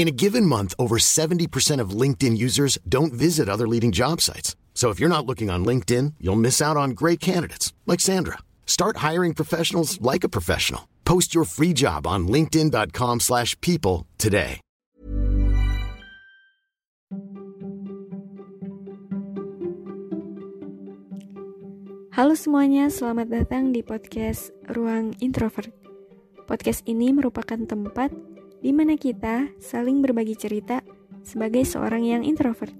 In a given month, over 70% of LinkedIn users don't visit other leading job sites. So if you're not looking on LinkedIn, you'll miss out on great candidates like Sandra. Start hiring professionals like a professional. Post your free job on linkedin.com/people today. Halo semuanya, selamat datang di podcast Ruang Introvert. Podcast ini merupakan tempat di mana kita saling berbagi cerita sebagai seorang yang introvert.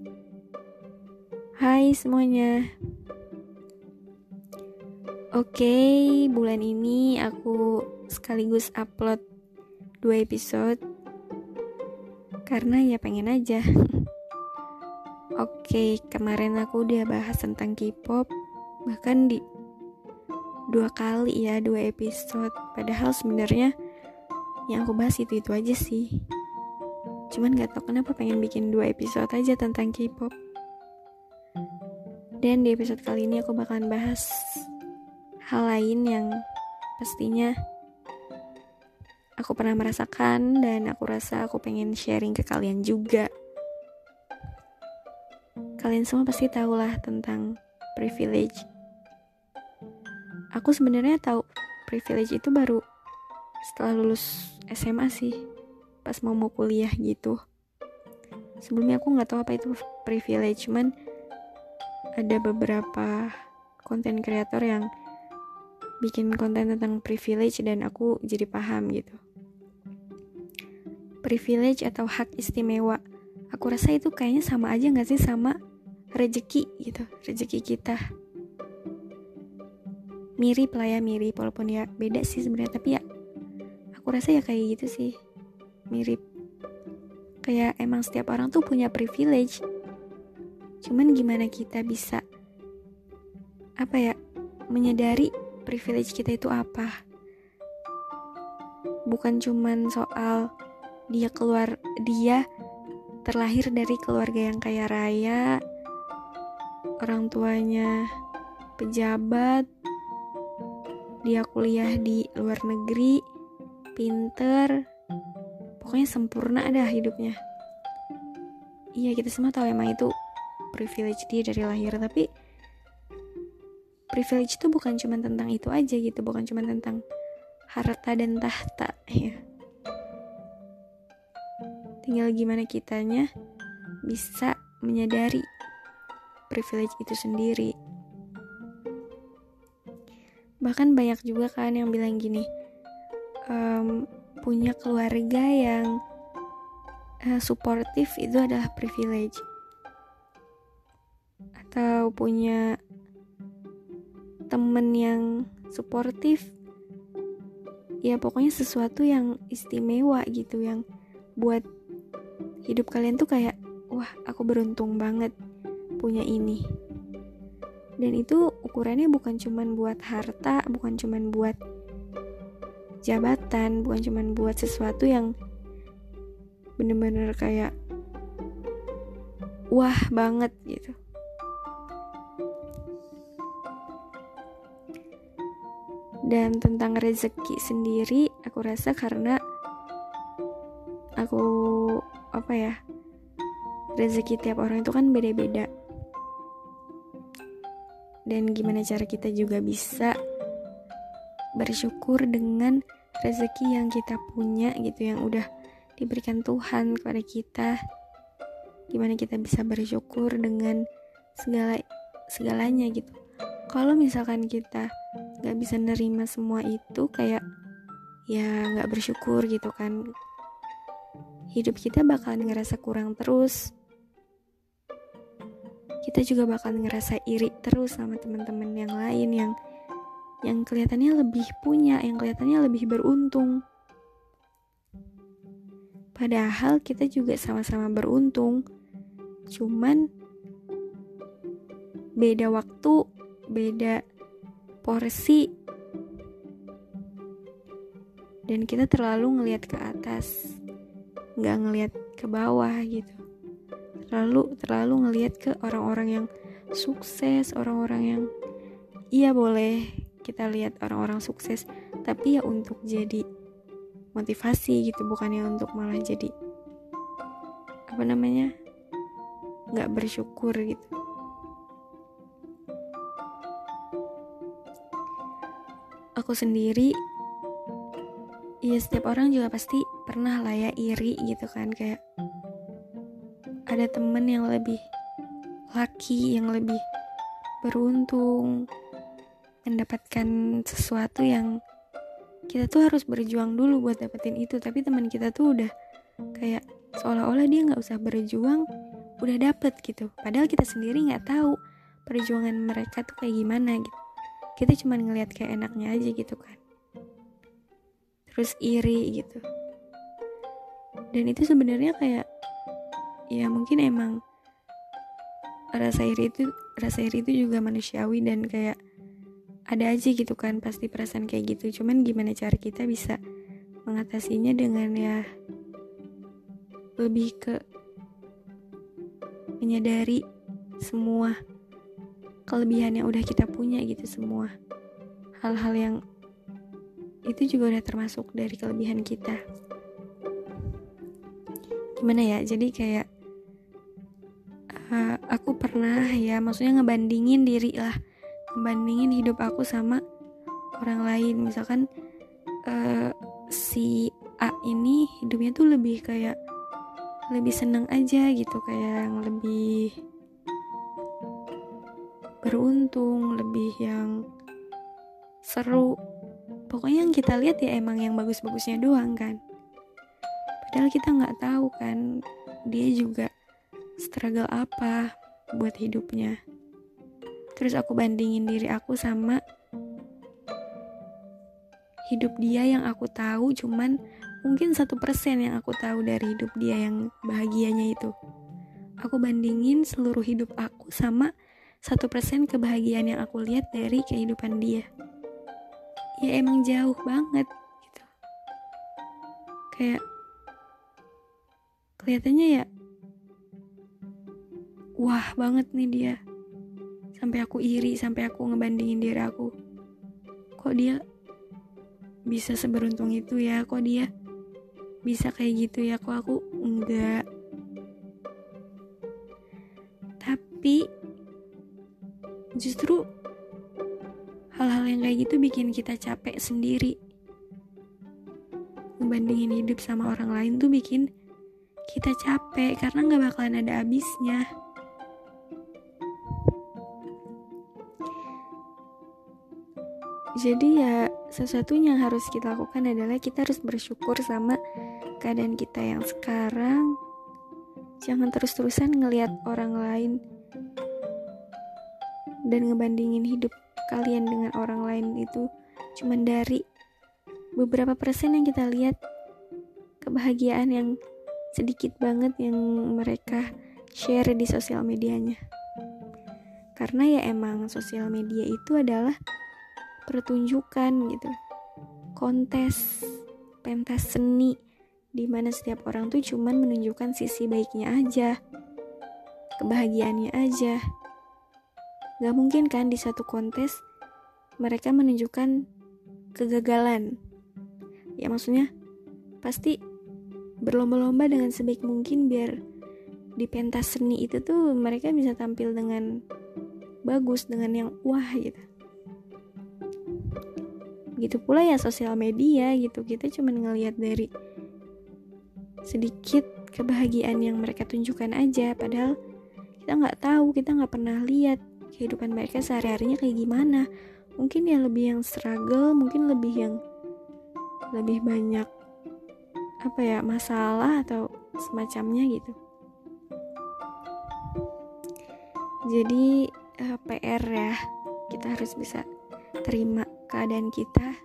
Hai semuanya. Oke, bulan ini aku sekaligus upload dua episode karena ya pengen aja. Oke, kemarin aku udah bahas tentang K-pop bahkan di dua kali ya dua episode padahal sebenarnya yang aku bahas itu itu aja sih. Cuman gak tau kenapa pengen bikin dua episode aja tentang K-pop. Dan di episode kali ini aku bakalan bahas hal lain yang pastinya aku pernah merasakan dan aku rasa aku pengen sharing ke kalian juga. Kalian semua pasti tahu lah tentang privilege. Aku sebenarnya tahu privilege itu baru setelah lulus SMA sih, pas mau mau kuliah gitu. Sebelumnya aku nggak tahu apa itu privilege, cuman ada beberapa konten kreator yang bikin konten tentang privilege dan aku jadi paham gitu. Privilege atau hak istimewa, aku rasa itu kayaknya sama aja nggak sih sama rejeki gitu rejeki kita mirip lah ya mirip walaupun ya beda sih sebenarnya tapi ya aku rasa ya kayak gitu sih. Mirip. Kayak emang setiap orang tuh punya privilege. Cuman gimana kita bisa apa ya menyadari privilege kita itu apa? Bukan cuman soal dia keluar dia terlahir dari keluarga yang kaya raya orang tuanya pejabat, dia kuliah di luar negeri, pinter, pokoknya sempurna ada hidupnya. Iya kita semua tahu emang itu privilege dia dari lahir, tapi privilege itu bukan cuma tentang itu aja gitu, bukan cuma tentang harta dan tahta ya. Tinggal gimana kitanya bisa menyadari privilege itu sendiri. Bahkan banyak juga kan yang bilang gini, um, punya keluarga yang uh, suportif itu adalah privilege. Atau punya temen yang suportif, ya pokoknya sesuatu yang istimewa gitu yang buat hidup kalian tuh kayak wah aku beruntung banget punya ini dan itu ukurannya bukan cuman buat harta bukan cuman buat jabatan bukan cuman buat sesuatu yang bener-bener kayak wah banget gitu. Dan tentang rezeki sendiri aku rasa karena aku apa ya rezeki tiap orang itu kan beda-beda. Dan gimana cara kita juga bisa bersyukur dengan rezeki yang kita punya gitu yang udah diberikan Tuhan kepada kita. Gimana kita bisa bersyukur dengan segala segalanya gitu. Kalau misalkan kita nggak bisa nerima semua itu kayak ya nggak bersyukur gitu kan hidup kita bakalan ngerasa kurang terus. Kita juga bakal ngerasa iri terus sama teman-teman yang lain yang yang kelihatannya lebih punya, yang kelihatannya lebih beruntung. Padahal kita juga sama-sama beruntung. Cuman beda waktu, beda porsi. Dan kita terlalu ngelihat ke atas, nggak ngelihat ke bawah gitu terlalu terlalu ngelihat ke orang-orang yang sukses orang-orang yang iya boleh kita lihat orang-orang sukses tapi ya untuk jadi motivasi gitu bukannya untuk malah jadi apa namanya nggak bersyukur gitu. Aku sendiri ya setiap orang juga pasti pernah lah ya iri gitu kan kayak ada temen yang lebih laki, yang lebih beruntung, mendapatkan sesuatu yang kita tuh harus berjuang dulu buat dapetin itu. Tapi teman kita tuh udah kayak seolah-olah dia nggak usah berjuang, udah dapet gitu. Padahal kita sendiri nggak tahu perjuangan mereka tuh kayak gimana gitu. Kita cuma ngelihat kayak enaknya aja gitu kan. Terus iri gitu. Dan itu sebenarnya kayak ya mungkin emang rasa iri itu rasa iri itu juga manusiawi dan kayak ada aja gitu kan pasti perasaan kayak gitu. Cuman gimana cara kita bisa mengatasinya dengan ya lebih ke menyadari semua kelebihan yang udah kita punya gitu semua hal-hal yang itu juga udah termasuk dari kelebihan kita. Gimana ya? Jadi kayak uh, aku pernah ya maksudnya ngebandingin diri lah ngebandingin hidup aku sama orang lain. Misalkan uh, si A ini hidupnya tuh lebih kayak lebih seneng aja gitu. Kayak yang lebih beruntung lebih yang seru. Pokoknya yang kita lihat ya emang yang bagus-bagusnya doang kan. Padahal kita nggak tahu kan dia juga struggle apa buat hidupnya. Terus aku bandingin diri aku sama hidup dia yang aku tahu cuman mungkin satu persen yang aku tahu dari hidup dia yang bahagianya itu. Aku bandingin seluruh hidup aku sama satu persen kebahagiaan yang aku lihat dari kehidupan dia. Ya emang jauh banget gitu. Kayak kelihatannya ya wah banget nih dia sampai aku iri sampai aku ngebandingin diri aku. Kok dia bisa seberuntung itu ya? Kok dia bisa kayak gitu ya? Kok aku enggak? Tapi justru hal-hal yang kayak gitu bikin kita capek sendiri. Ngebandingin hidup sama orang lain tuh bikin kita capek karena nggak bakalan ada habisnya. Jadi ya sesuatu yang harus kita lakukan adalah kita harus bersyukur sama keadaan kita yang sekarang. Jangan terus-terusan ngelihat orang lain dan ngebandingin hidup kalian dengan orang lain itu cuman dari beberapa persen yang kita lihat kebahagiaan yang sedikit banget yang mereka share di sosial medianya. Karena ya emang sosial media itu adalah pertunjukan gitu kontes pentas seni di mana setiap orang tuh cuman menunjukkan sisi baiknya aja kebahagiaannya aja. Gak mungkin kan di satu kontes mereka menunjukkan kegagalan. Ya maksudnya pasti berlomba-lomba dengan sebaik mungkin biar di pentas seni itu tuh mereka bisa tampil dengan bagus dengan yang wah gitu gitu pula ya sosial media gitu. Kita cuma ngelihat dari sedikit kebahagiaan yang mereka tunjukkan aja. Padahal kita nggak tahu kita nggak pernah lihat kehidupan mereka sehari-harinya kayak gimana. Mungkin ya lebih yang struggle mungkin lebih yang lebih banyak apa ya masalah atau semacamnya gitu. Jadi eh, PR ya kita harus bisa terima keadaan kita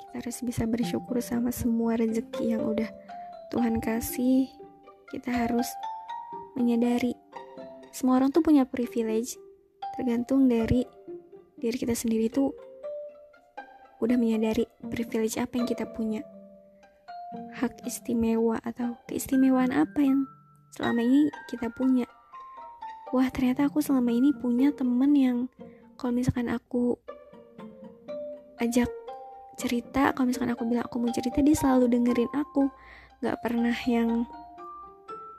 kita harus bisa bersyukur sama semua rezeki yang udah Tuhan kasih kita harus menyadari semua orang tuh punya privilege tergantung dari diri kita sendiri tuh udah menyadari privilege apa yang kita punya hak istimewa atau keistimewaan apa yang selama ini kita punya. Wah ternyata aku selama ini punya temen yang kalau misalkan aku ajak cerita, kalau misalkan aku bilang aku mau cerita dia selalu dengerin aku, nggak pernah yang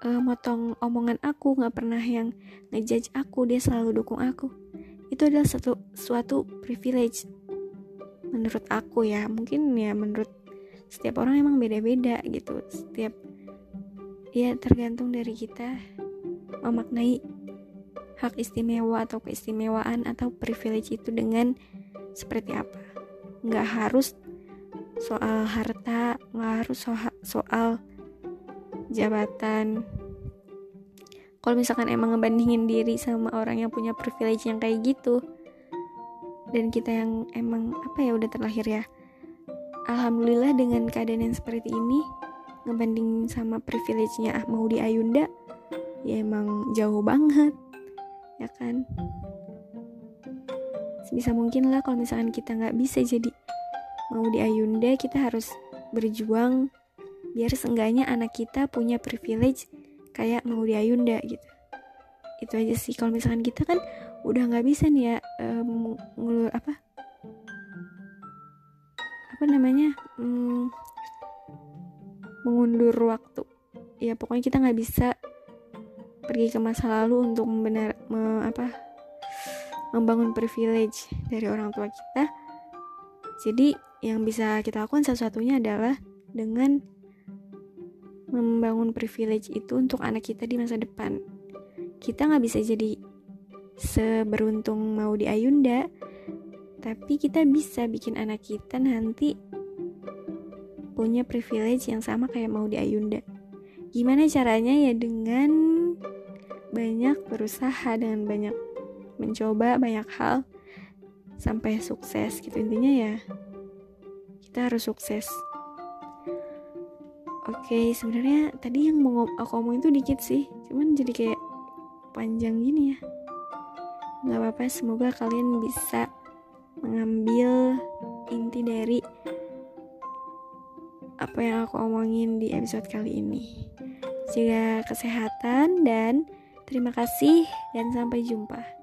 uh, motong omongan aku, nggak pernah yang ngejudge aku, dia selalu dukung aku. Itu adalah satu suatu privilege menurut aku ya, mungkin ya menurut setiap orang emang beda-beda gitu. Setiap ya tergantung dari kita memaknai hak istimewa atau keistimewaan atau privilege itu dengan seperti apa nggak harus soal harta nggak harus soal, soal jabatan. Kalau misalkan emang ngebandingin diri sama orang yang punya privilege yang kayak gitu dan kita yang emang apa ya udah terlahir ya Alhamdulillah dengan keadaan yang seperti ini ngebanding sama privilege-nya mau di Ayunda ya emang jauh banget ya kan sebisa mungkin lah kalau misalkan kita nggak bisa jadi mau di Ayunda kita harus berjuang biar seenggaknya anak kita punya privilege kayak mau di Ayunda gitu. Itu aja sih. Kalau misalkan kita kan udah nggak bisa nih ya um, apa? Apa namanya? Hmm, mengundur waktu. Ya pokoknya kita nggak bisa pergi ke masa lalu untuk membenar me, apa membangun privilege dari orang tua kita. Jadi yang bisa kita lakukan satu-satunya adalah dengan membangun privilege itu untuk anak kita di masa depan. Kita nggak bisa jadi seberuntung mau di Ayunda tapi kita bisa bikin anak kita nanti punya privilege yang sama kayak mau di Ayunda. Gimana caranya? Ya dengan banyak berusaha dengan banyak mencoba banyak hal sampai sukses gitu intinya ya kita harus sukses oke sebenarnya tadi yang mau aku ngomong itu dikit sih cuman jadi kayak panjang gini ya nggak apa-apa semoga kalian bisa mengambil inti dari apa yang aku omongin di episode kali ini. Jaga kesehatan dan terima kasih dan sampai jumpa.